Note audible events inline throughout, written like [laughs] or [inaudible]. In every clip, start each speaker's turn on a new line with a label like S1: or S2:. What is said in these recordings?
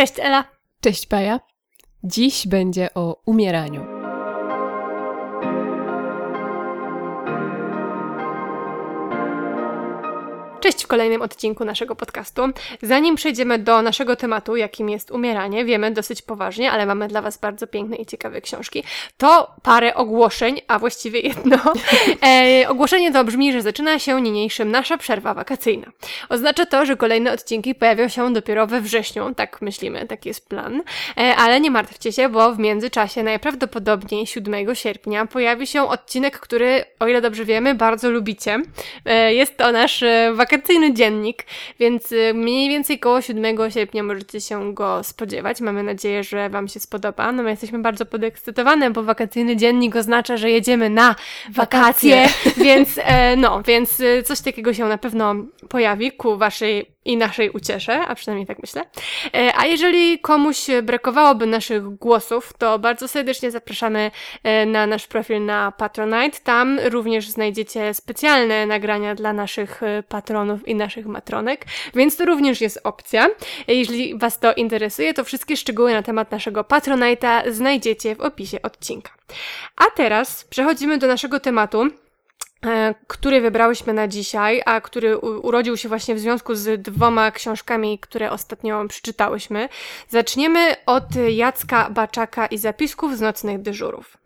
S1: Cześć Ela.
S2: Cześć Paja. Dziś będzie o umieraniu.
S1: Cześć w kolejnym odcinku naszego podcastu. Zanim przejdziemy do naszego tematu, jakim jest umieranie, wiemy dosyć poważnie, ale mamy dla Was bardzo piękne i ciekawe książki, to parę ogłoszeń, a właściwie jedno. [laughs] E, ogłoszenie to brzmi, że zaczyna się niniejszym nasza przerwa wakacyjna. Oznacza to, że kolejne odcinki pojawią się dopiero we wrześniu, tak myślimy, taki jest plan. E, ale nie martwcie się, bo w międzyczasie najprawdopodobniej 7 sierpnia pojawi się odcinek, który, o ile dobrze wiemy, bardzo lubicie. E, jest to nasz e, wakacyjny wakacyjny dziennik, więc y, mniej więcej koło 7 sierpnia możecie się go spodziewać. Mamy nadzieję, że Wam się spodoba. No my jesteśmy bardzo podekscytowane, bo wakacyjny dziennik oznacza, że jedziemy na wakacje, [laughs] więc e, no, więc y, coś takiego się na pewno pojawi ku Waszej i naszej uciesze, a przynajmniej tak myślę. E, a jeżeli komuś brakowałoby naszych głosów, to bardzo serdecznie zapraszamy e, na nasz profil na Patronite. Tam również znajdziecie specjalne nagrania dla naszych e, patronów i naszych matronek, więc to również jest opcja. Jeśli Was to interesuje, to wszystkie szczegóły na temat naszego Patronite'a znajdziecie w opisie odcinka. A teraz przechodzimy do naszego tematu. E, który wybrałyśmy na dzisiaj, a który urodził się właśnie w związku z dwoma książkami, które ostatnio przeczytałyśmy. Zaczniemy od Jacka Baczaka i zapisków z nocnych dyżurów.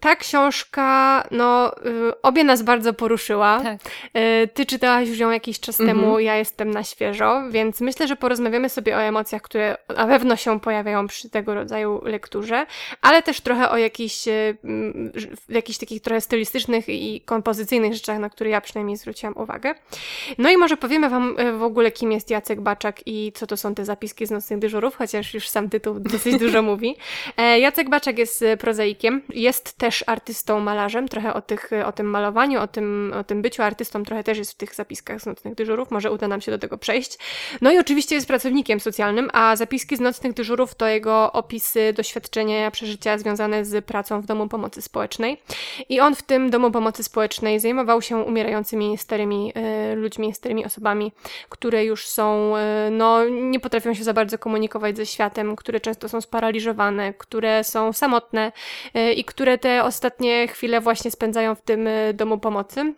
S1: Ta książka, no, y, obie nas bardzo poruszyła. Tak. Y, ty czytałaś już ją jakiś czas mhm. temu, ja jestem na świeżo, więc myślę, że porozmawiamy sobie o emocjach, które na pewno się pojawiają przy tego rodzaju lekturze, ale też trochę o jakichś, y, jakichś takich trochę stylistycznych i kompozycyjnych rzeczach, na które ja przynajmniej zwróciłam uwagę. No i może powiemy Wam w ogóle, kim jest Jacek Baczak i co to są te zapiski z nocnych dyżurów, chociaż już sam tytuł dosyć dużo [laughs] mówi. E, Jacek Baczak jest prozaikiem, jest też artystą malarzem, trochę o, tych, o tym malowaniu, o tym, o tym byciu artystą trochę też jest w tych zapiskach z nocnych dyżurów, może uda nam się do tego przejść. No i oczywiście jest pracownikiem socjalnym, a zapiski z nocnych dyżurów to jego opisy, doświadczenia, przeżycia związane z pracą w Domu Pomocy Społecznej. I on w tym Domu Pomocy Społecznej zajmował się umierającymi starymi y, ludźmi, starymi osobami, które już są, y, no nie potrafią się za bardzo komunikować ze światem, które często są sparaliżowane, które są samotne y, i które te ostatnie chwile właśnie spędzają w tym y, domu pomocy.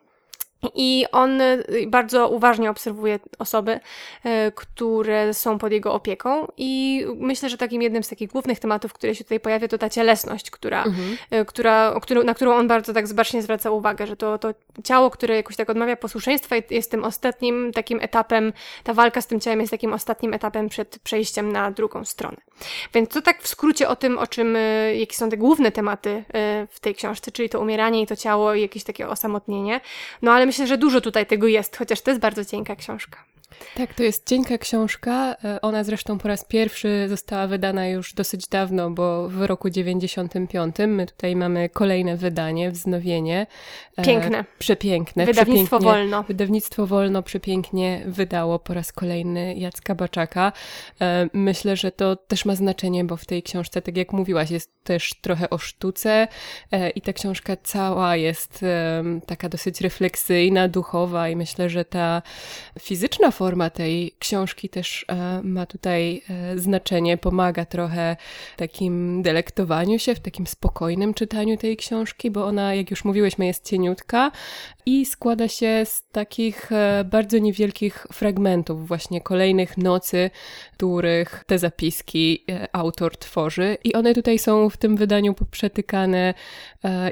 S1: I on y, bardzo uważnie obserwuje osoby, y, które są pod jego opieką, i myślę, że takim jednym z takich głównych tematów, które się tutaj pojawia, to ta cielesność, która, mhm. która, na którą on bardzo tak zbacznie zwraca uwagę, że to, to ciało, które jakoś tak odmawia posłuszeństwa, jest tym ostatnim takim etapem, ta walka z tym ciałem jest takim ostatnim etapem przed przejściem na drugą stronę. Więc to tak w skrócie o tym, o czym, jakie są te główne tematy w tej książce, czyli to umieranie i to ciało i jakieś takie osamotnienie. No ale myślę, że dużo tutaj tego jest, chociaż to jest bardzo cienka książka.
S2: Tak, to jest cienka książka. E, ona zresztą po raz pierwszy została wydana już dosyć dawno, bo w roku 95. My tutaj mamy kolejne wydanie, wznowienie.
S1: E, Piękne.
S2: Przepiękne.
S1: Wydawnictwo Wolno.
S2: Wydawnictwo Wolno przepięknie wydało po raz kolejny Jacka Baczaka. E, myślę, że to też ma znaczenie, bo w tej książce, tak jak mówiłaś, jest też trochę o sztuce i ta książka cała jest taka dosyć refleksyjna, duchowa i myślę, że ta fizyczna forma tej książki też e, ma tutaj e, znaczenie, pomaga trochę takim delektowaniu się, w takim spokojnym czytaniu tej książki, bo ona, jak już mówiłyśmy, jest cieniutka i składa się z takich e, bardzo niewielkich fragmentów, właśnie kolejnych nocy, których te zapiski autor tworzy. I one tutaj są w tym wydaniu przetykane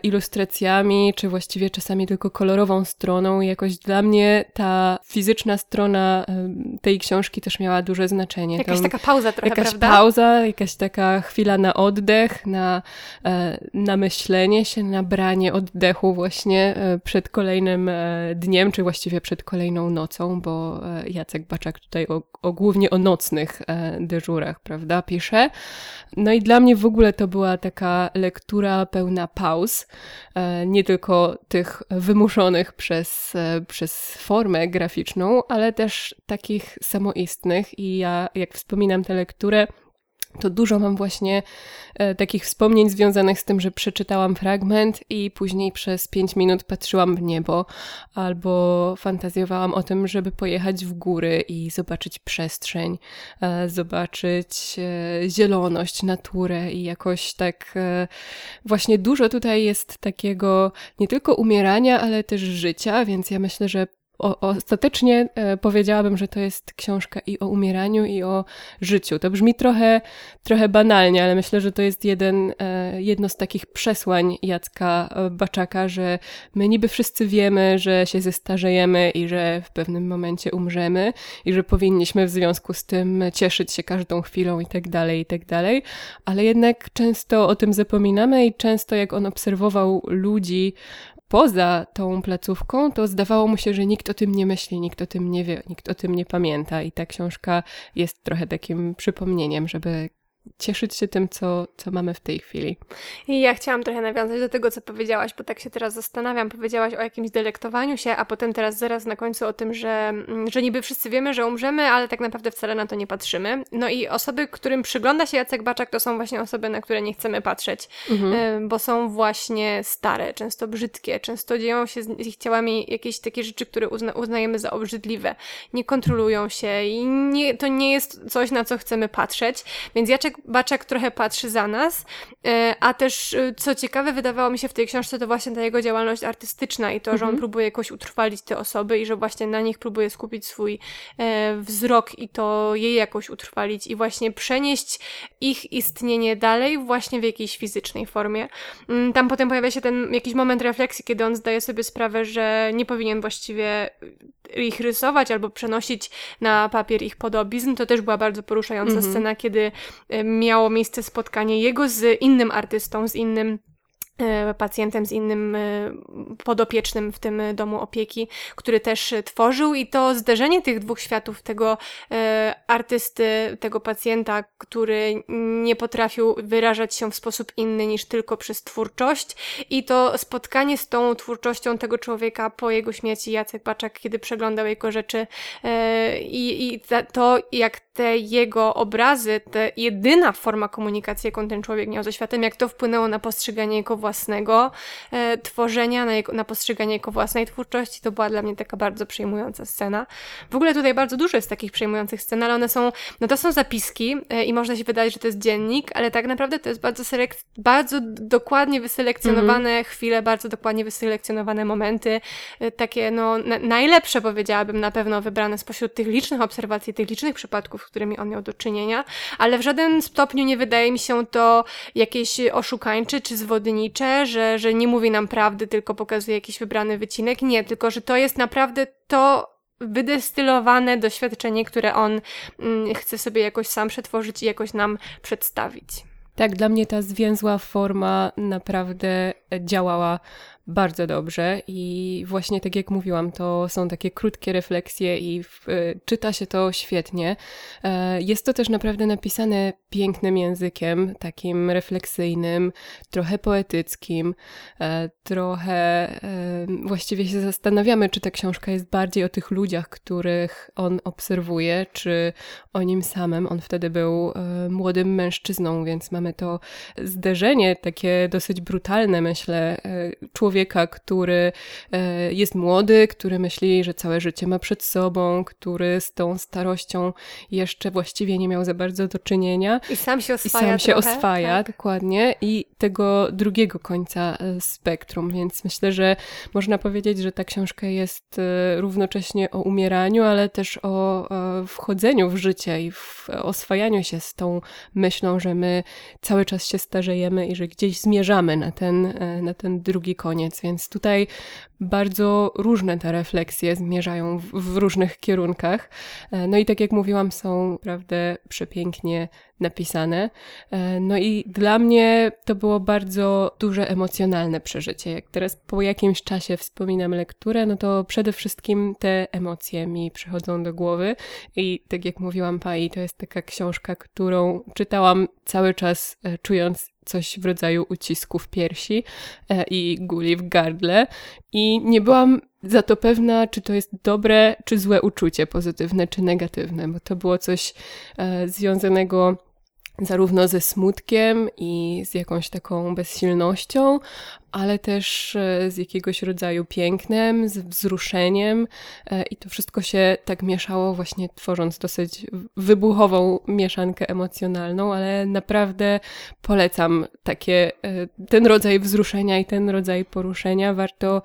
S2: ilustracjami, czy właściwie czasami tylko kolorową stroną. Jakoś dla mnie ta fizyczna strona tej książki też miała duże znaczenie.
S1: Jakaś Tam taka pauza trochę,
S2: Jakaś
S1: prawda?
S2: pauza, jakaś taka chwila na oddech, na, e, na myślenie się, na branie oddechu właśnie e, przed kolejnym e, dniem, czy właściwie przed kolejną nocą, bo Jacek Baczak tutaj o, o głównie o nocnych dyżurach, prawda, pisze. No i dla mnie w ogóle to była taka lektura pełna pauz, nie tylko tych wymuszonych przez, przez formę graficzną, ale też takich samoistnych i ja, jak wspominam tę lekturę, to dużo mam właśnie e, takich wspomnień związanych z tym, że przeczytałam fragment i później przez pięć minut patrzyłam w niebo, albo fantazjowałam o tym, żeby pojechać w góry i zobaczyć przestrzeń, e, zobaczyć e, zieloność, naturę i jakoś tak e, właśnie dużo tutaj jest takiego nie tylko umierania, ale też życia, więc ja myślę, że o, ostatecznie e, powiedziałabym, że to jest książka i o umieraniu, i o życiu. To brzmi trochę, trochę banalnie, ale myślę, że to jest jeden, e, jedno z takich przesłań Jacka e, Baczaka, że my niby wszyscy wiemy, że się zestarzejemy i że w pewnym momencie umrzemy i że powinniśmy w związku z tym cieszyć się każdą chwilą i tak dalej, i tak dalej, ale jednak często o tym zapominamy i często jak on obserwował ludzi, poza tą placówką, to zdawało mu się, że nikt o tym nie myśli, nikt o tym nie wie, nikt o tym nie pamięta. I ta książka jest trochę takim przypomnieniem, żeby cieszyć się tym, co, co mamy w tej chwili.
S1: I ja chciałam trochę nawiązać do tego, co powiedziałaś, bo tak się teraz zastanawiam. Powiedziałaś o jakimś delektowaniu się, a potem teraz zaraz na końcu o tym, że, mm, że niby wszyscy wiemy, że umrzemy, ale tak naprawdę wcale na to nie patrzymy. No i osoby, którym przygląda się Jacek Baczak, to są właśnie osoby, na które nie chcemy patrzeć, mhm. bo są właśnie stare, często brzydkie, często dzieją się z ich ciałami jakieś takie rzeczy, które uzna uznajemy za obrzydliwe. Nie kontrolują się i nie, to nie jest coś, na co chcemy patrzeć. Więc Jacek Baczek trochę patrzy za nas, e, a też e, co ciekawe wydawało mi się w tej książce to właśnie ta jego działalność artystyczna i to, że on mhm. próbuje jakoś utrwalić te osoby i że właśnie na nich próbuje skupić swój e, wzrok i to jej jakoś utrwalić i właśnie przenieść ich istnienie dalej właśnie w jakiejś fizycznej formie. Mm, tam potem pojawia się ten jakiś moment refleksji, kiedy on zdaje sobie sprawę, że nie powinien właściwie ich rysować albo przenosić na papier ich podobizn. To też była bardzo poruszająca mhm. scena, kiedy miało miejsce spotkanie jego z innym artystą, z innym E, pacjentem z innym e, podopiecznym w tym domu opieki, który też tworzył. I to zderzenie tych dwóch światów, tego e, artysty, tego pacjenta, który nie potrafił wyrażać się w sposób inny niż tylko przez twórczość. I to spotkanie z tą twórczością tego człowieka po jego śmierci, Jacek Baczak, kiedy przeglądał jego rzeczy i, i to, jak te jego obrazy, to jedyna forma komunikacji, jaką ten człowiek miał ze światem, jak to wpłynęło na postrzeganie jego własnego e, tworzenia, na, jego, na postrzeganie jego własnej twórczości, to była dla mnie taka bardzo przejmująca scena. W ogóle tutaj bardzo dużo jest takich przejmujących scen, ale one są, no to są zapiski e, i można się wydawać, że to jest dziennik, ale tak naprawdę to jest bardzo, selek- bardzo dokładnie wyselekcjonowane mm -hmm. chwile, bardzo dokładnie wyselekcjonowane momenty, e, takie no na, najlepsze powiedziałabym na pewno wybrane spośród tych licznych obserwacji, tych licznych przypadków, z którymi on miał do czynienia, ale w żaden stopniu nie wydaje mi się to jakieś oszukańcze czy zwodnicze, że, że nie mówi nam prawdy, tylko pokazuje jakiś wybrany wycinek. Nie, tylko że to jest naprawdę to wydestylowane doświadczenie, które on mm, chce sobie jakoś sam przetworzyć i jakoś nam przedstawić.
S2: Tak, dla mnie ta zwięzła forma naprawdę działała bardzo dobrze i właśnie tak jak mówiłam, to są takie krótkie refleksje i w, y, czyta się to świetnie. E, jest to też naprawdę napisane pięknym językiem, takim refleksyjnym, trochę poetyckim, e, trochę e, właściwie się zastanawiamy, czy ta książka jest bardziej o tych ludziach, których on obserwuje, czy o nim samym. On wtedy był młodym mężczyzną, więc mamy to zderzenie takie dosyć brutalne, myślę, człowieka człowieka, który e, jest młody, który myśli, że całe życie ma przed sobą, który z tą starością jeszcze właściwie nie miał za bardzo do czynienia.
S1: I sam się oswaja.
S2: I sam się oswaja, tak? dokładnie. I tego drugiego końca e, spektrum, więc myślę, że można powiedzieć, że ta książka jest e, równocześnie o umieraniu, ale też o wchodzeniu w życie i w oswajaniu się z tą myślą, że my cały czas się starzejemy i że gdzieś zmierzamy na ten, na ten drugi koniec koniec, więc tutaj bardzo różne te refleksje zmierzają w, w, różnych kierunkach. E, no i tak jak mówiłam, są naprawdę przepięknie napisane. E, no i dla mnie to było bardzo duże emocjonalne przeżycie. Jak teraz po jakimś czasie wspominam lekturę, no to przede wszystkim te emocje mi przychodzą do głowy. I tak jak mówiłam Pai, to jest taka książka, którą czytałam cały czas e, czując coś w rodzaju ucisku w piersi i guli w gardle. I nie byłam za to pewna, czy to jest dobre, czy złe uczucie, pozytywne, czy negatywne, bo to było coś e, związanego zarówno ze smutkiem i z jakąś taką bezsilnością, ale też e, z jakiegoś rodzaju pięknem, z wzruszeniem e, i to wszystko się tak mieszało, właśnie tworząc dosyć wybuchową mieszankę emocjonalną, ale naprawdę polecam takie, e, ten rodzaj wzruszenia i ten rodzaj poruszenia. Warto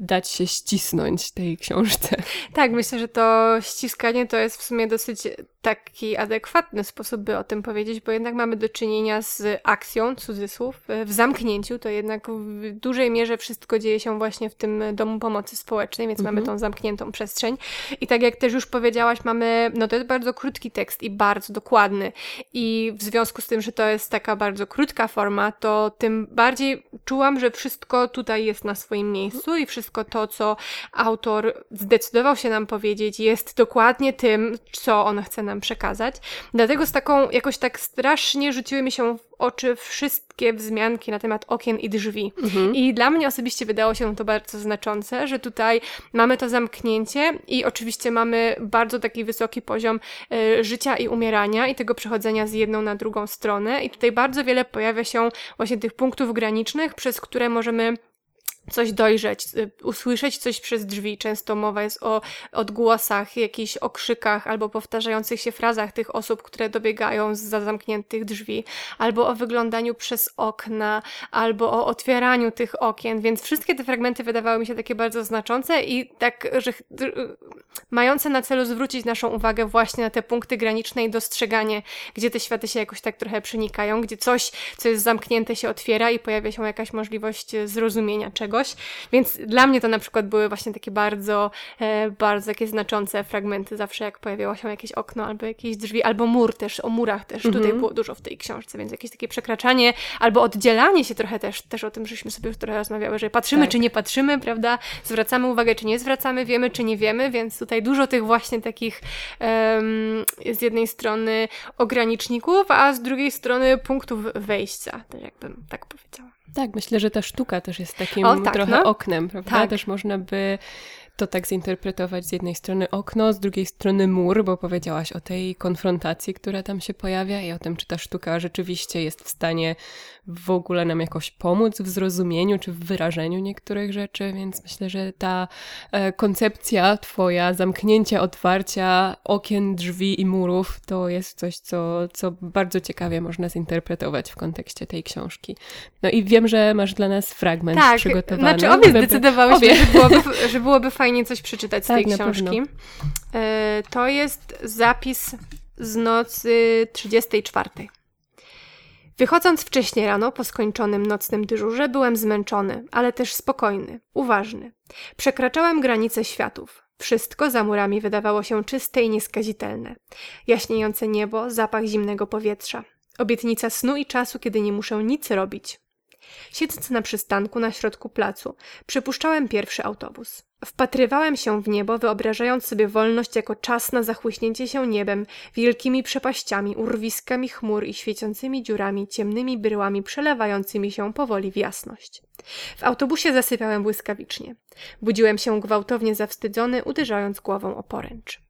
S2: dać się ścisnąć tej książce. [laughs]
S1: Tak, myślę, że to ściskanie to jest w sumie dosyć taki adekwatny sposób, by o tym powiedzieć, bo jednak mamy do czynienia z akcją, cudzysłów, w zamknięciu, to jednak w dużej mierze wszystko dzieje się właśnie w tym domu pomocy społecznej, więc mhm. mamy tą zamkniętą przestrzeń. I tak jak też już powiedziałaś, mamy, no to jest bardzo krótki tekst i bardzo dokładny. I w związku z tym, że to jest taka bardzo krótka forma, to tym bardziej czułam, że wszystko tutaj jest na swoim miejscu i wszystko to, co autor zdecydował się nam powiedzieć, jest dokładnie tym, co on chce nam przekazać. Dlatego z taką, jakoś tak strasznie rzuciły mi się w oczy wszystkie wzmianki na temat okien i drzwi. Mhm. I dla mnie osobiście wydało się to bardzo znaczące, że tutaj mamy to zamknięcie i oczywiście mamy bardzo taki wysoki poziom y, życia i umierania i tego przechodzenia z jedną na drugą stronę. I tutaj bardzo wiele pojawia się właśnie tych punktów granicznych, przez które możemy coś dojrzeć, y, usłyszeć coś przez drzwi. Często mowa jest o odgłosach, jakichś okrzykach albo powtarzających się frazach tych osób, które dobiegają z zamkniętych drzwi, albo o wyglądaniu przez okna, albo o otwieraniu tych okien, więc wszystkie te fragmenty wydawały mi się takie bardzo znaczące i tak, że mające na celu zwrócić naszą uwagę właśnie na te punkty graniczne i dostrzeganie, gdzie te światy się jakoś tak trochę przenikają, gdzie coś, co jest zamknięte się otwiera i pojawia się jakaś możliwość zrozumienia czegoś czegoś. Więc dla mnie to na przykład były właśnie takie bardzo, e, bardzo takie znaczące fragmenty. Zawsze jak pojawiało się jakieś okno albo jakieś drzwi, albo mur też, o murach też. Mhm. Tutaj było dużo w tej książce, więc jakieś takie przekraczanie albo oddzielanie się trochę też, też o tym, żeśmy sobie już trochę rozmawiały, że patrzymy tak. czy nie patrzymy, prawda? Zwracamy uwagę czy nie zwracamy, wiemy czy nie wiemy, więc tutaj dużo tych właśnie takich um, z jednej strony ograniczników, a z drugiej strony punktów wejścia, tak jakbym tak powiedziała.
S2: Tak, myślę, że ta sztuka też jest takim o, tak, trochę no? oknem, prawda? Tak. Też można by to tak zinterpretować z jednej strony okno, z drugiej strony mur, bo powiedziałaś o tej konfrontacji, która tam się pojawia i o tym, czy ta sztuka rzeczywiście jest w stanie w ogóle nam jakoś pomóc w zrozumieniu czy w wyrażeniu niektórych rzeczy, więc myślę, że ta e, koncepcja twoja zamknięcia, otwarcia okien, drzwi i murów to jest coś, co, co bardzo ciekawie można zinterpretować w kontekście tej książki. No i wiem, że masz dla nas fragment tak, przygotowany.
S1: Znaczy obie zdecydowałyśmy, że byłoby, że byłoby fajnie coś przeczytać z tak, tej książki. E, to jest zapis z nocy 34. Wychodząc wcześnie rano po skończonym nocnym dyżurze, byłem zmęczony, ale też spokojny, uważny. Przekraczałem granice światów. Wszystko za murami wydawało się czyste i nieskazitelne. Jaśniejące niebo, zapach zimnego powietrza. Obietnica snu i czasu, kiedy nie muszę nic robić. Siedząc na przystanku na środku placu, przypuszczałem pierwszy autobus. Wpatrywałem się w niebo, wyobrażając sobie wolność jako czas na zachłyśnięcie się niebem, wielkimi przepaściami, urwiskami chmur i świecącymi dziurami, ciemnymi bryłami przelewającymi się powoli w jasność. W autobusie zasypiałem błyskawicznie. Budziłem się gwałtownie zawstydzony, uderzając głową o poręcz.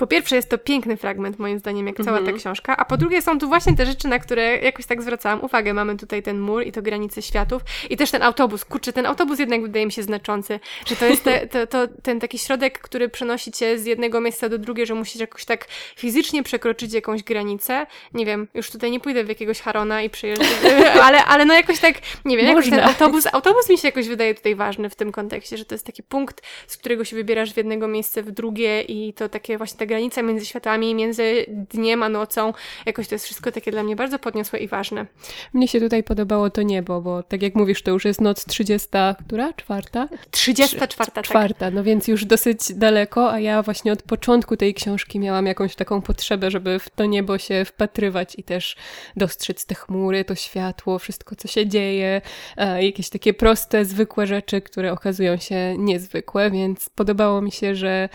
S1: Po pierwsze jest to piękny fragment moim zdaniem, jak cała ta mhm. książka, a po drugie są tu właśnie te rzeczy, na które jakoś tak zwracałam uwagę. Mamy tutaj ten mur i to granice światów i też ten autobus. Kurczę, ten autobus jednak wydaje mi się znaczący, że to jest te, [laughs] to, to, ten taki środek, który przenosi cię z jednego miejsca do drugiego, że musisz jakoś tak fizycznie przekroczyć jakąś granicę. Nie wiem, już tutaj nie pójdę w jakiegoś Harona i przyjeżdżę, [laughs] ale, ale no jakoś tak, nie wiem, jakoś ten autobus, autobus mi się jakoś wydaje tutaj ważny w tym kontekście, że to jest taki punkt, z którego się wybierasz w jednego miejsca w drugie i to takie właśnie tak granica między światami, między dniem a nocą. Jakoś to jest wszystko takie dla mnie bardzo podniosłe i ważne.
S2: Mnie się tutaj podobało to niebo, bo tak jak mówisz, to już jest noc 30, która? Czwarta?
S1: 34, tak.
S2: Czwarta, no więc już dosyć daleko, a ja właśnie od początku tej książki miałam jakąś taką potrzebę, żeby w to niebo się wpatrywać i też dostrzec te chmury, to światło, wszystko co się dzieje, e, jakieś takie proste, zwykłe rzeczy, które okazują się niezwykłe, więc podobało mi się, że,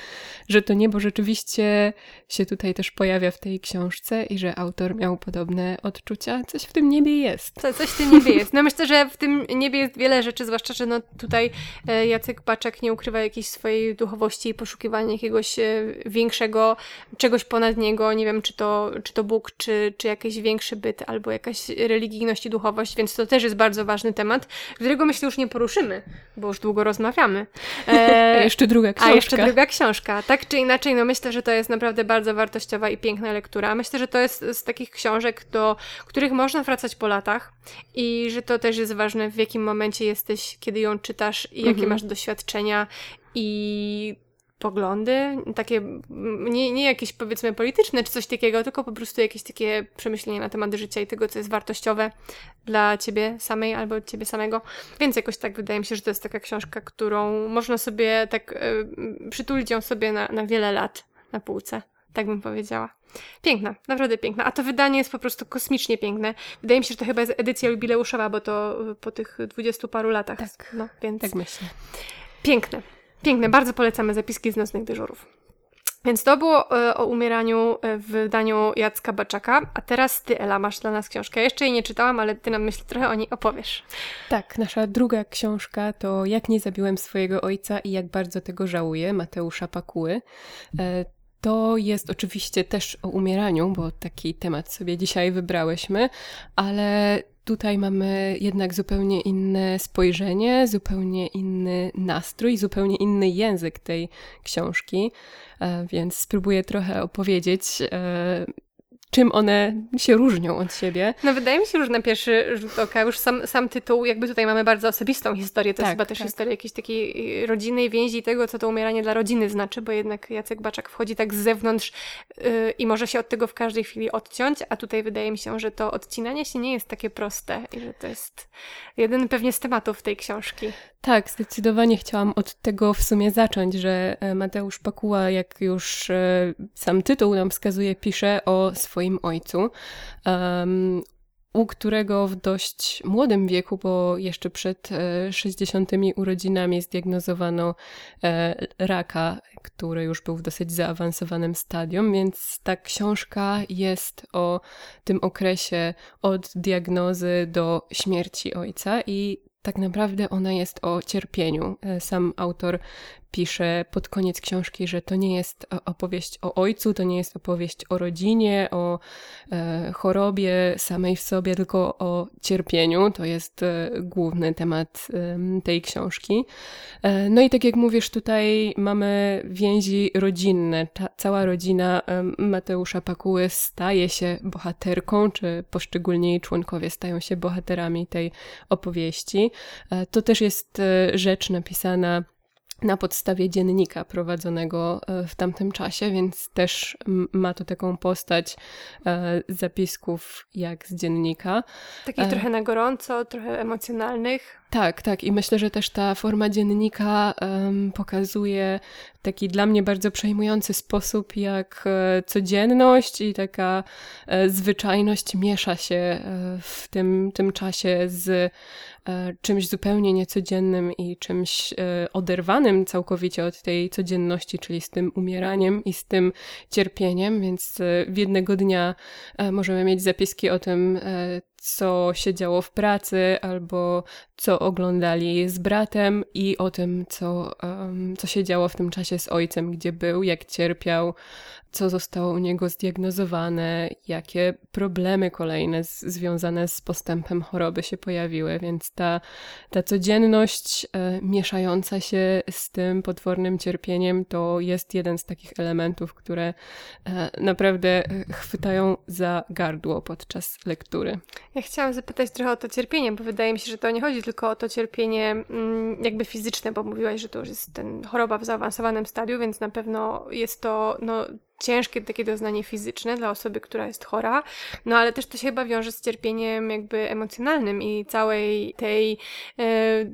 S2: że to niebo rzeczywiście uczucie się tutaj też pojawia w tej książce i że autor miał podobne odczucia. Coś w tym niebie jest.
S1: Co, coś w tym niebie jest. No myślę, że w tym niebie jest wiele rzeczy, zwłaszcza, że no tutaj e, Jacek Baczek nie ukrywa jakiejś swojej duchowości i poszukiwania jakiegoś e, większego, czegoś ponad niego. Nie wiem, czy to, czy to Bóg, czy, czy jakiś większy byt, albo jakaś religijność i duchowość, więc to też jest bardzo ważny temat, którego myślę już nie poruszymy, bo już długo rozmawiamy.
S2: E, [laughs] a jeszcze druga książka.
S1: A jeszcze druga książka. Tak czy inaczej, no myślę, że to jest naprawdę bardzo wartościowa i piękna lektura. Myślę, że to jest z takich książek, do których można wracać po latach i że to też jest ważne, w jakim momencie jesteś, kiedy ją czytasz i jakie mhm. masz doświadczenia i poglądy, takie nie, nie jakieś powiedzmy polityczne czy coś takiego, tylko po prostu jakieś takie przemyślenia na temat życia i tego, co jest wartościowe dla ciebie samej albo ciebie samego. Więc jakoś tak wydaje mi się, że to jest taka książka, którą można sobie tak y, przytulić ją sobie na, na wiele lat na półce. Tak bym powiedziała. Piękna, naprawdę piękna. A to wydanie jest po prostu kosmicznie piękne. Wydaje mi się, że to chyba jest edycja jubileuszowa, bo to po tych dwudziestu paru latach.
S2: Tak,
S1: no, więc...
S2: tak myślę.
S1: Piękne. Piękne, bardzo polecamy zapiski z nocnych dyżurów. Więc to było e, o umieraniu e, w wydaniu Jacka Baczaka, a teraz ty, Ela, masz dla nas książkę. Ja jeszcze jej nie czytałam, ale ty nam myślę trochę o niej opowiesz.
S2: Tak, nasza druga książka to Jak nie zabiłem swojego ojca i jak bardzo tego żałuję, Mateusza Pakuły. To jest oczywiście też o umieraniu, bo taki temat sobie dzisiaj wybrałyśmy, ale Tutaj mamy jednak zupełnie inne spojrzenie, zupełnie inny nastrój, zupełnie inny język tej książki, e, więc spróbuję trochę opowiedzieć, e, czym one się różnią od siebie.
S1: No wydaje mi się, że na pierwszy rzut oka już sam, sam tytuł, jakby tutaj mamy bardzo osobistą historię, to tak, jest chyba też tak. historia jakiejś takiej y, rodzinnej więzi i tego, co to umieranie dla rodziny znaczy, bo jednak Jacek Baczak wchodzi tak z zewnątrz yy, i może się od tego w każdej chwili odciąć, a tutaj wydaje mi się, że to odcinanie się nie jest takie proste i że to jest jeden pewnie z tematów tej książki.
S2: Tak, zdecydowanie chciałam od tego w sumie zacząć, że e, Mateusz Pakuła, jak już e, sam tytuł nam wskazuje, pisze o swoim ojcu. Um, u którego w dość młodym wieku, bo jeszcze przed 60. E, urodzinami zdiagnozowano raka, który już był w dosyć zaawansowanym stadium, więc ta książka jest o tym okresie od diagnozy do śmierci ojca i tak naprawdę ona jest o cierpieniu. E, sam autor pisze pod koniec książki, że to nie jest opowieść o ojcu, to nie jest opowieść o rodzinie, o e, chorobie samej w sobie, tylko o cierpieniu. To jest e, główny temat e, tej książki. E, no i tak jak mówisz, tutaj mamy więzi rodzinne. Ta, cała rodzina e, Mateusza Pakuły staje się bohaterką, czy poszczególni członkowie stają się bohaterami tej opowieści. E, to też jest rzecz napisana na podstawie dziennika prowadzonego e, w tamtym czasie, więc też ma to taką postać e, zapisków jak z dziennika.
S1: Takich e, trochę na gorąco, trochę emocjonalnych.
S2: Tak, tak. I myślę, że też ta forma dziennika pokazuje taki dla mnie bardzo przejmujący sposób, jak codzienność i taka zwyczajność miesza się w tym, tym czasie z czymś zupełnie niecodziennym i czymś e, oderwanym całkowicie od tej codzienności, czyli z tym umieraniem i z tym cierpieniem. Więc e, w jednego dnia możemy mieć zapiski o tym, co się działo w pracy, albo co oglądali z bratem i o tym, co, um, co się działo w tym czasie z ojcem, gdzie był, jak cierpiał, co zostało u niego zdiagnozowane, jakie problemy kolejne z, związane z postępem choroby się pojawiły, więc ta, ta codzienność e, mieszająca się z tym potwornym cierpieniem to jest jeden z takich elementów, które e, naprawdę chwytają za gardło podczas lektury.
S1: Ja chciałam zapytać trochę o to cierpienie, bo wydaje mi się, że to nie chodzi tylko o to cierpienie mm, jakby fizyczne, bo mówiłaś, że to już jest ten choroba w zaawansowanym stadium, więc na pewno jest to no, ciężkie takie doznanie fizyczne dla osoby, która jest chora, no ale też to się chyba wiąże z cierpieniem jakby emocjonalnym i całej tej e,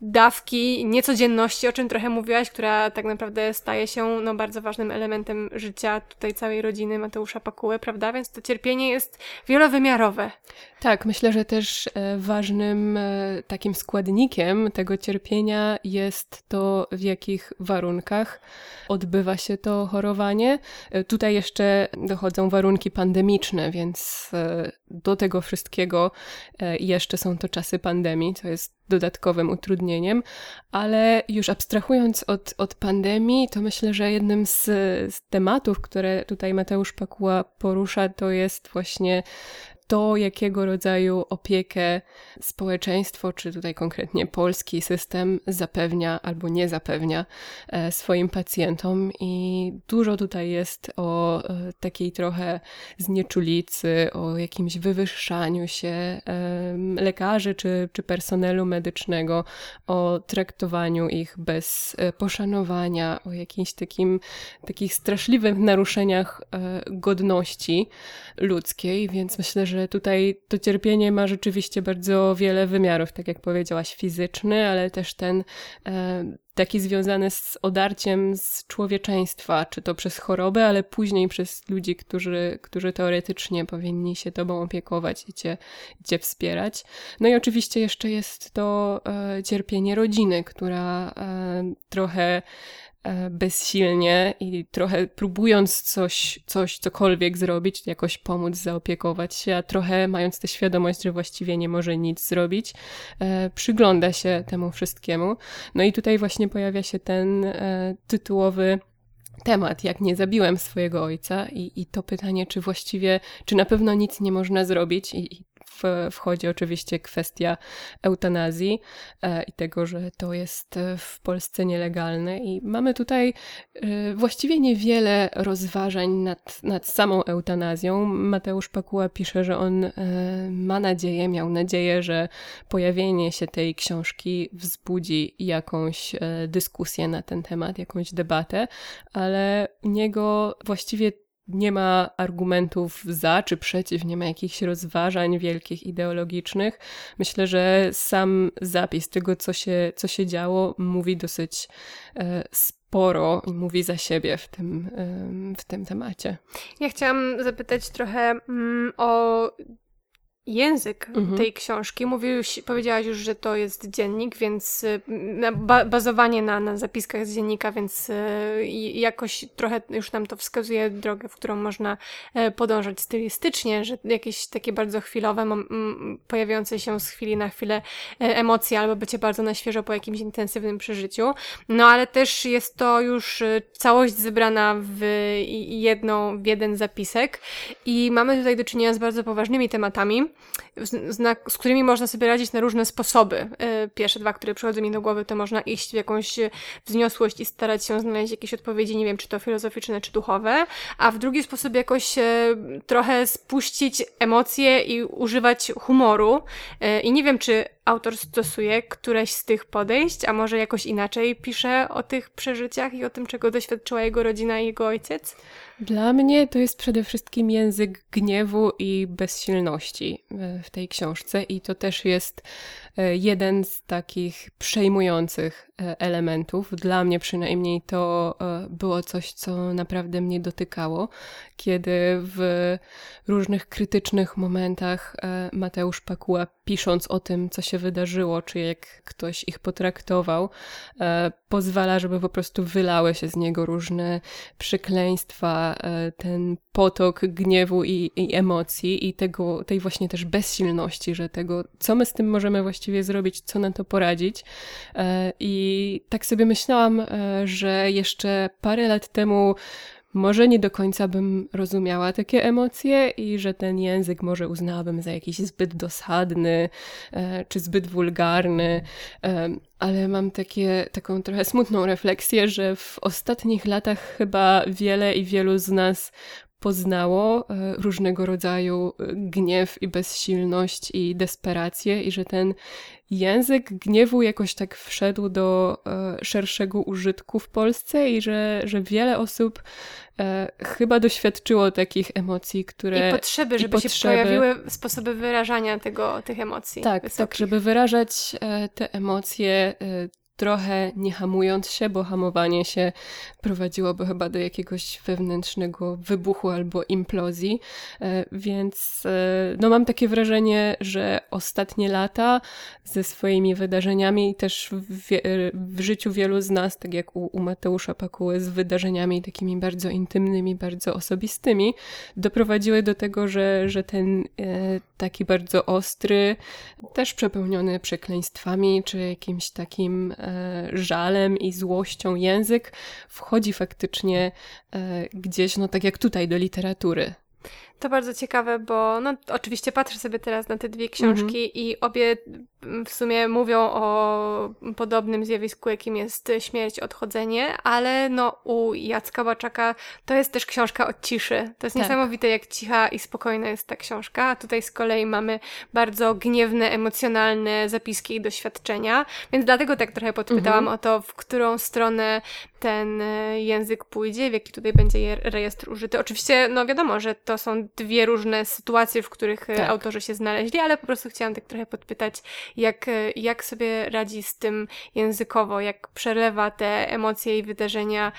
S1: dawki niecodzienności, o czym trochę mówiłaś, która tak naprawdę staje się no, bardzo ważnym elementem życia tutaj całej rodziny Mateusza Pakuły, prawda? Więc to cierpienie jest wielowymiarowe.
S2: Tak, myślę, że też e, ważnym e, takim składnikiem tego cierpienia jest to, w jakich warunkach odbywa się to chorowanie. Tutaj jeszcze dochodzą warunki pandemiczne, więc do tego wszystkiego jeszcze są to czasy pandemii, co jest dodatkowym utrudnieniem, ale już abstrahując od, od pandemii, to myślę, że jednym z, z tematów, które tutaj Mateusz Pakuła porusza, to jest właśnie to, jakiego rodzaju opiekę społeczeństwo, czy tutaj konkretnie polski system zapewnia albo nie zapewnia e, swoim pacjentom. I dużo tutaj jest o e, takiej trochę znieczulicy, o jakimś wywyższaniu się lekarzy czy, czy personelu medycznego, o traktowaniu ich bez e, poszanowania, o jakimś takim, takich straszliwych naruszeniach godności ludzkiej, więc myślę, że że tutaj to cierpienie ma rzeczywiście bardzo wiele wymiarów, tak jak powiedziałaś, fizyczny, ale też ten e, taki związany z odarciem z człowieczeństwa, czy to przez chorobę, ale później przez ludzi, którzy, którzy teoretycznie powinni się tobą opiekować i cię, cię wspierać. No i oczywiście jeszcze jest to e, cierpienie rodziny, która e, trochę bezsilnie i trochę próbując coś, coś, cokolwiek zrobić, jakoś pomóc, zaopiekować się, a trochę mając tę świadomość, że właściwie nie może nic zrobić, e, przygląda się temu wszystkiemu. No i tutaj właśnie pojawia się ten e, tytułowy temat, jak nie zabiłem swojego ojca i, i to pytanie, czy właściwie, czy na pewno nic nie można zrobić i, i wchodzi oczywiście kwestia eutanazji e, i tego, że to jest e, w Polsce nielegalne. I mamy tutaj e, właściwie niewiele rozważań nad, nad samą eutanazją. Mateusz Pakuła pisze, że on ma nadzieję, miał nadzieję, że pojawienie się tej książki wzbudzi jakąś dyskusję na ten temat, jakąś debatę, ale niego właściwie nie ma argumentów za czy przeciw, nie ma jakichś rozważań wielkich ideologicznych. Myślę, że sam zapis tego, co się, co się działo, mówi dosyć e, sporo i mówi za siebie w tym, w tym temacie.
S1: Ja chciałam zapytać trochę mm, o język mhm. tej książki. Mówiłeś, powiedziałaś już, że to jest dziennik, więc y, ba bazowanie na, na zapiskach z dziennika, więc y, jakoś trochę już nam to wskazuje drogę, w którą można e, podążać stylistycznie, że jakieś takie bardzo chwilowe, pojawiające się z chwili na chwilę e, emocje albo bycie bardzo na świeżo po jakimś intensywnym przeżyciu. No ale też jest to już y, całość zebrana w jedną, w jeden zapisek i mamy tutaj do czynienia z bardzo poważnymi tematami z, z, którymi można sobie radzić na różne sposoby. E, pierwsze dwa, które przychodzą mi do głowy, to można iść w jakąś e, wzniosłość i starać się znaleźć jakieś odpowiedzi, nie wiem, czy to filozoficzne, czy duchowe, a w drugi sposób jakoś e, trochę spuścić emocje i używać humoru. I nie wiem, czy autor stosuje któreś z tych podejść, a może jakoś inaczej pisze o tych przeżyciach i o tym, czego doświadczyła jego rodzina i jego ojciec?
S2: Dla mnie to jest przede wszystkim język gniewu i bezsilności e, w tej książce, i to też jest e, jeden z takich przejmujących e, elementów. Dla mnie przynajmniej to było coś, co naprawdę mnie dotykało, kiedy w różnych krytycznych momentach Mateusz Pakuła, pisząc o tym, co się wydarzyło, czy jak ktoś ich potraktował, pozwala, żeby po prostu wylały się z niego różne przekleństwa, E, ten potok gniewu i, i, emocji i tego, tej właśnie też bezsilności, że tego, co my z tym możemy właściwie zrobić, co na to poradzić. E, I tak sobie myślałam, e, że jeszcze parę lat temu może nie do końca bym rozumiała takie emocje i że ten język może uznałabym za jakiś zbyt dosadny e, czy zbyt wulgarny, e, ale mam takie, taką trochę smutną refleksję, że w ostatnich latach chyba wiele i wielu z nas poznało e, różnego rodzaju gniew i bezsilność i desperację i że ten język gniewu jakoś tak wszedł do e, szerszego użytku w Polsce i że, że wiele osób e, chyba doświadczyło takich emocji, które...
S1: I potrzeby, żeby i potrzeby. się pojawiły sposoby wyrażania tego, tych emocji.
S2: Tak, tak, żeby wyrażać e, te emocje trochę nie hamując się, bo hamowanie się prowadziłoby chyba do jakiegoś wewnętrznego wybuchu albo implozji. E, więc e, no, mam takie wrażenie, że ostatnie lata ze swoimi wydarzeniami, też w, w życiu wielu z nas, tak jak u, u Mateusza Pakuły, z wydarzeniami takimi bardzo intymnymi, bardzo osobistymi, doprowadziły do tego, że, że ten e, taki bardzo ostry, też przepełniony przekleństwami, czy jakimś takim E, żalem i złością język wchodzi faktycznie e, gdzieś, no tak jak tutaj, do literatury.
S1: To bardzo ciekawe, bo no, oczywiście patrzę sobie teraz na te dwie książki mm -hmm. i obie w sumie mówią o podobnym zjawisku, jakim jest śmierć, odchodzenie, ale no u Jacka Baczaka to jest też książka od ciszy. To jest tak. niesamowite, jak cicha i spokojna jest ta książka. A tutaj z kolei mamy bardzo gniewne, emocjonalne zapiski i doświadczenia, więc dlatego tak trochę podpytałam mm -hmm. o to, w którą stronę ten e, język pójdzie, w jaki tutaj będzie rejestr użyty. Oczywiście, no wiadomo, że to są dwie różne sytuacje, w których e, tak. autorzy się znaleźli, ale po prostu chciałam tak trochę podpytać, jak, e, jak sobie radzi z tym językowo, jak przelewa te emocje i wydarzenia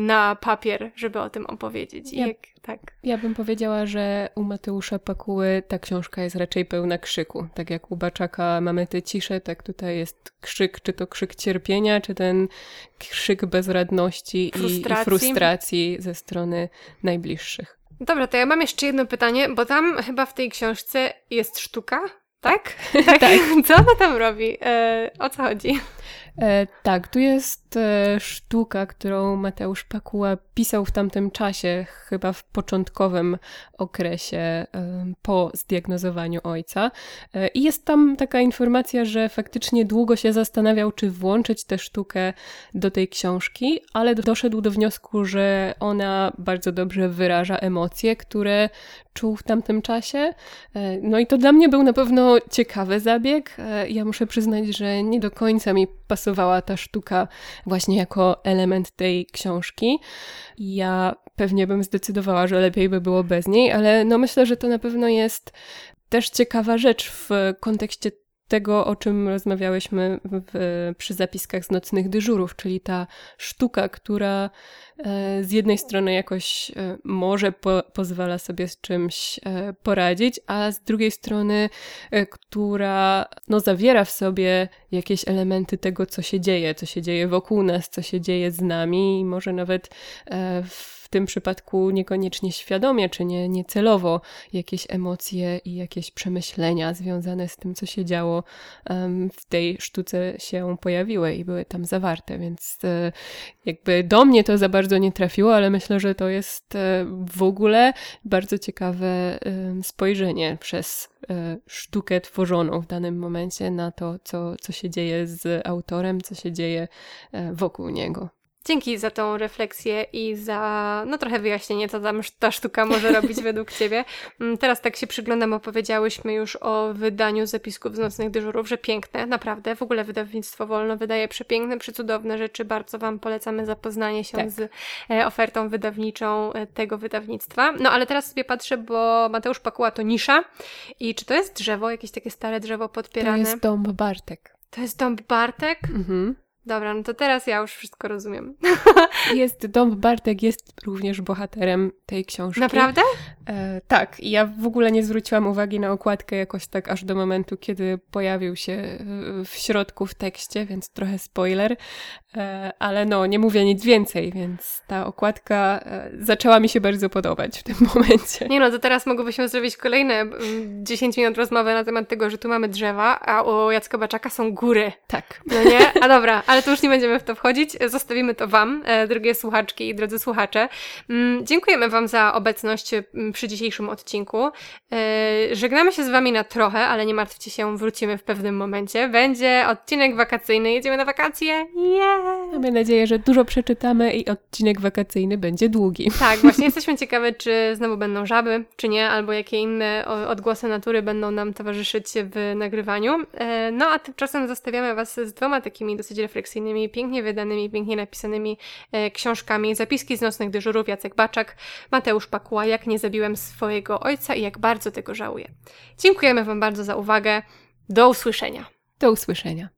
S1: na papier, żeby o tym opowiedzieć. Ja, jak, tak.
S2: ja bym powiedziała, że u Mateusza Pakuły ta książka jest raczej pełna krzyku. Tak jak u Baczaka mamy tę ciszę, tak tutaj jest krzyk, czy to krzyk cierpienia, czy ten krzyk bezradności frustracji. i, i frustracji ze strony najbliższych.
S1: Dobra, to ja mam jeszcze jedno pytanie, bo tam chyba w tej książce jest sztuka, tak?
S2: Tak. [laughs] tak. [laughs]
S1: Co ona tam robi? E, o co chodzi?
S2: E, tak, tu jest e, sztuka, którą Mateusz Pakuła pisał w tamtym czasie, chyba w początkowym okresie e, po zdiagnozowaniu ojca. E, I jest tam taka informacja, że faktycznie długo się zastanawiał, czy włączyć tę sztukę do tej książki, ale doszedł do wniosku, że ona bardzo dobrze wyraża emocje, które czuł w tamtym czasie. E, no i to dla mnie był na pewno ciekawy zabieg. E, ja muszę przyznać, że nie do końca mi pasowała ta sztuka właśnie jako element tej książki. Ja pewnie bym zdecydowała, że lepiej by było bez niej, ale no myślę, że to na pewno jest też ciekawa rzecz w kontekście tego, o czym rozmawiałyśmy w, przy zapiskach z nocnych dyżurów, czyli ta sztuka, która e, z jednej strony jakoś e, może po, pozwala sobie z czymś e, poradzić, a z drugiej strony, która no, zawiera w sobie jakieś elementy tego, co się dzieje, co się dzieje wokół nas, co się dzieje z nami i może nawet w w tym przypadku niekoniecznie świadomie, czy nie, niecelowo jakieś emocje i jakieś przemyślenia związane z tym, co się działo w tej sztuce się pojawiły i były tam zawarte, więc e, jakby do mnie to za bardzo nie trafiło, ale myślę, że to jest e, w ogóle bardzo ciekawe spojrzenie przez e, sztukę tworzoną w danym momencie na to, co, co się dzieje z autorem, co się dzieje wokół niego.
S1: Dzięki za tą refleksję i za no trochę wyjaśnienie, co tam ta sztuka może robić [laughs] według Ciebie. Mm, teraz tak się przyglądam, opowiedziałyśmy już o wydaniu zapisków z nocnych dyżurów, że piękne, naprawdę. W ogóle wydawnictwo Wolno wydaje przepiękne, przecudowne rzeczy. Bardzo Wam polecamy zapoznanie się tak. z e, ofertą wydawniczą e, tego wydawnictwa. No ale teraz sobie patrzę, bo Mateusz Pakuła to nisza. I czy to jest drzewo, jakieś takie stare drzewo podpierane?
S2: To jest dąb Bartek.
S1: To jest dąb Bartek? Mhm. Dobra, no to teraz ja już wszystko rozumiem. [laughs]
S2: Jest, Dom Bartek jest również bohaterem tej książki.
S1: Naprawdę?
S2: E, tak, ja w ogóle nie zwróciłam uwagi na okładkę jakoś tak aż do momentu, kiedy pojawił się w środku w tekście, więc trochę spoiler, e, ale no, nie mówię nic więcej, więc ta okładka e, zaczęła mi się bardzo podobać w tym [laughs] momencie.
S1: Nie no, to teraz mogłybyśmy zrobić kolejne 10 minut rozmowy na temat tego, że tu mamy drzewa, a u Jacka Baczaka są góry.
S2: Tak.
S1: No nie? A dobra, ale [laughs] to już nie będziemy w to wchodzić, zostawimy to Wam, drogie słuchaczki i drodzy słuchacze. Mm, dziękujemy Wam za obecność przy dzisiejszym odcinku. Yy, żegnamy się z Wami na trochę, ale nie martwcie się, wrócimy w pewnym momencie. Będzie odcinek wakacyjny, jedziemy na wakacje. Yeah!
S2: Mamy nadzieję, że dużo przeczytamy i odcinek wakacyjny będzie długi.
S1: Tak, właśnie [laughs] jesteśmy ciekawe, czy znowu będą żaby, czy nie, albo jakie inne odgłosy natury będą nam towarzyszyć w nagrywaniu. Yy, no a tymczasem zostawiamy Was z dwoma takimi dosyć refleksyjnymi, pięknie wydanymi, pięknie napisanymi yy, książkami. Zapiski z nocnych dyżurów Jacek Baczak, Mateusz Pakuła, Jak nie zabiłem swojego ojca i jak bardzo tego żałuję. Dziękujemy Wam bardzo za uwagę. Do usłyszenia.
S2: Do usłyszenia.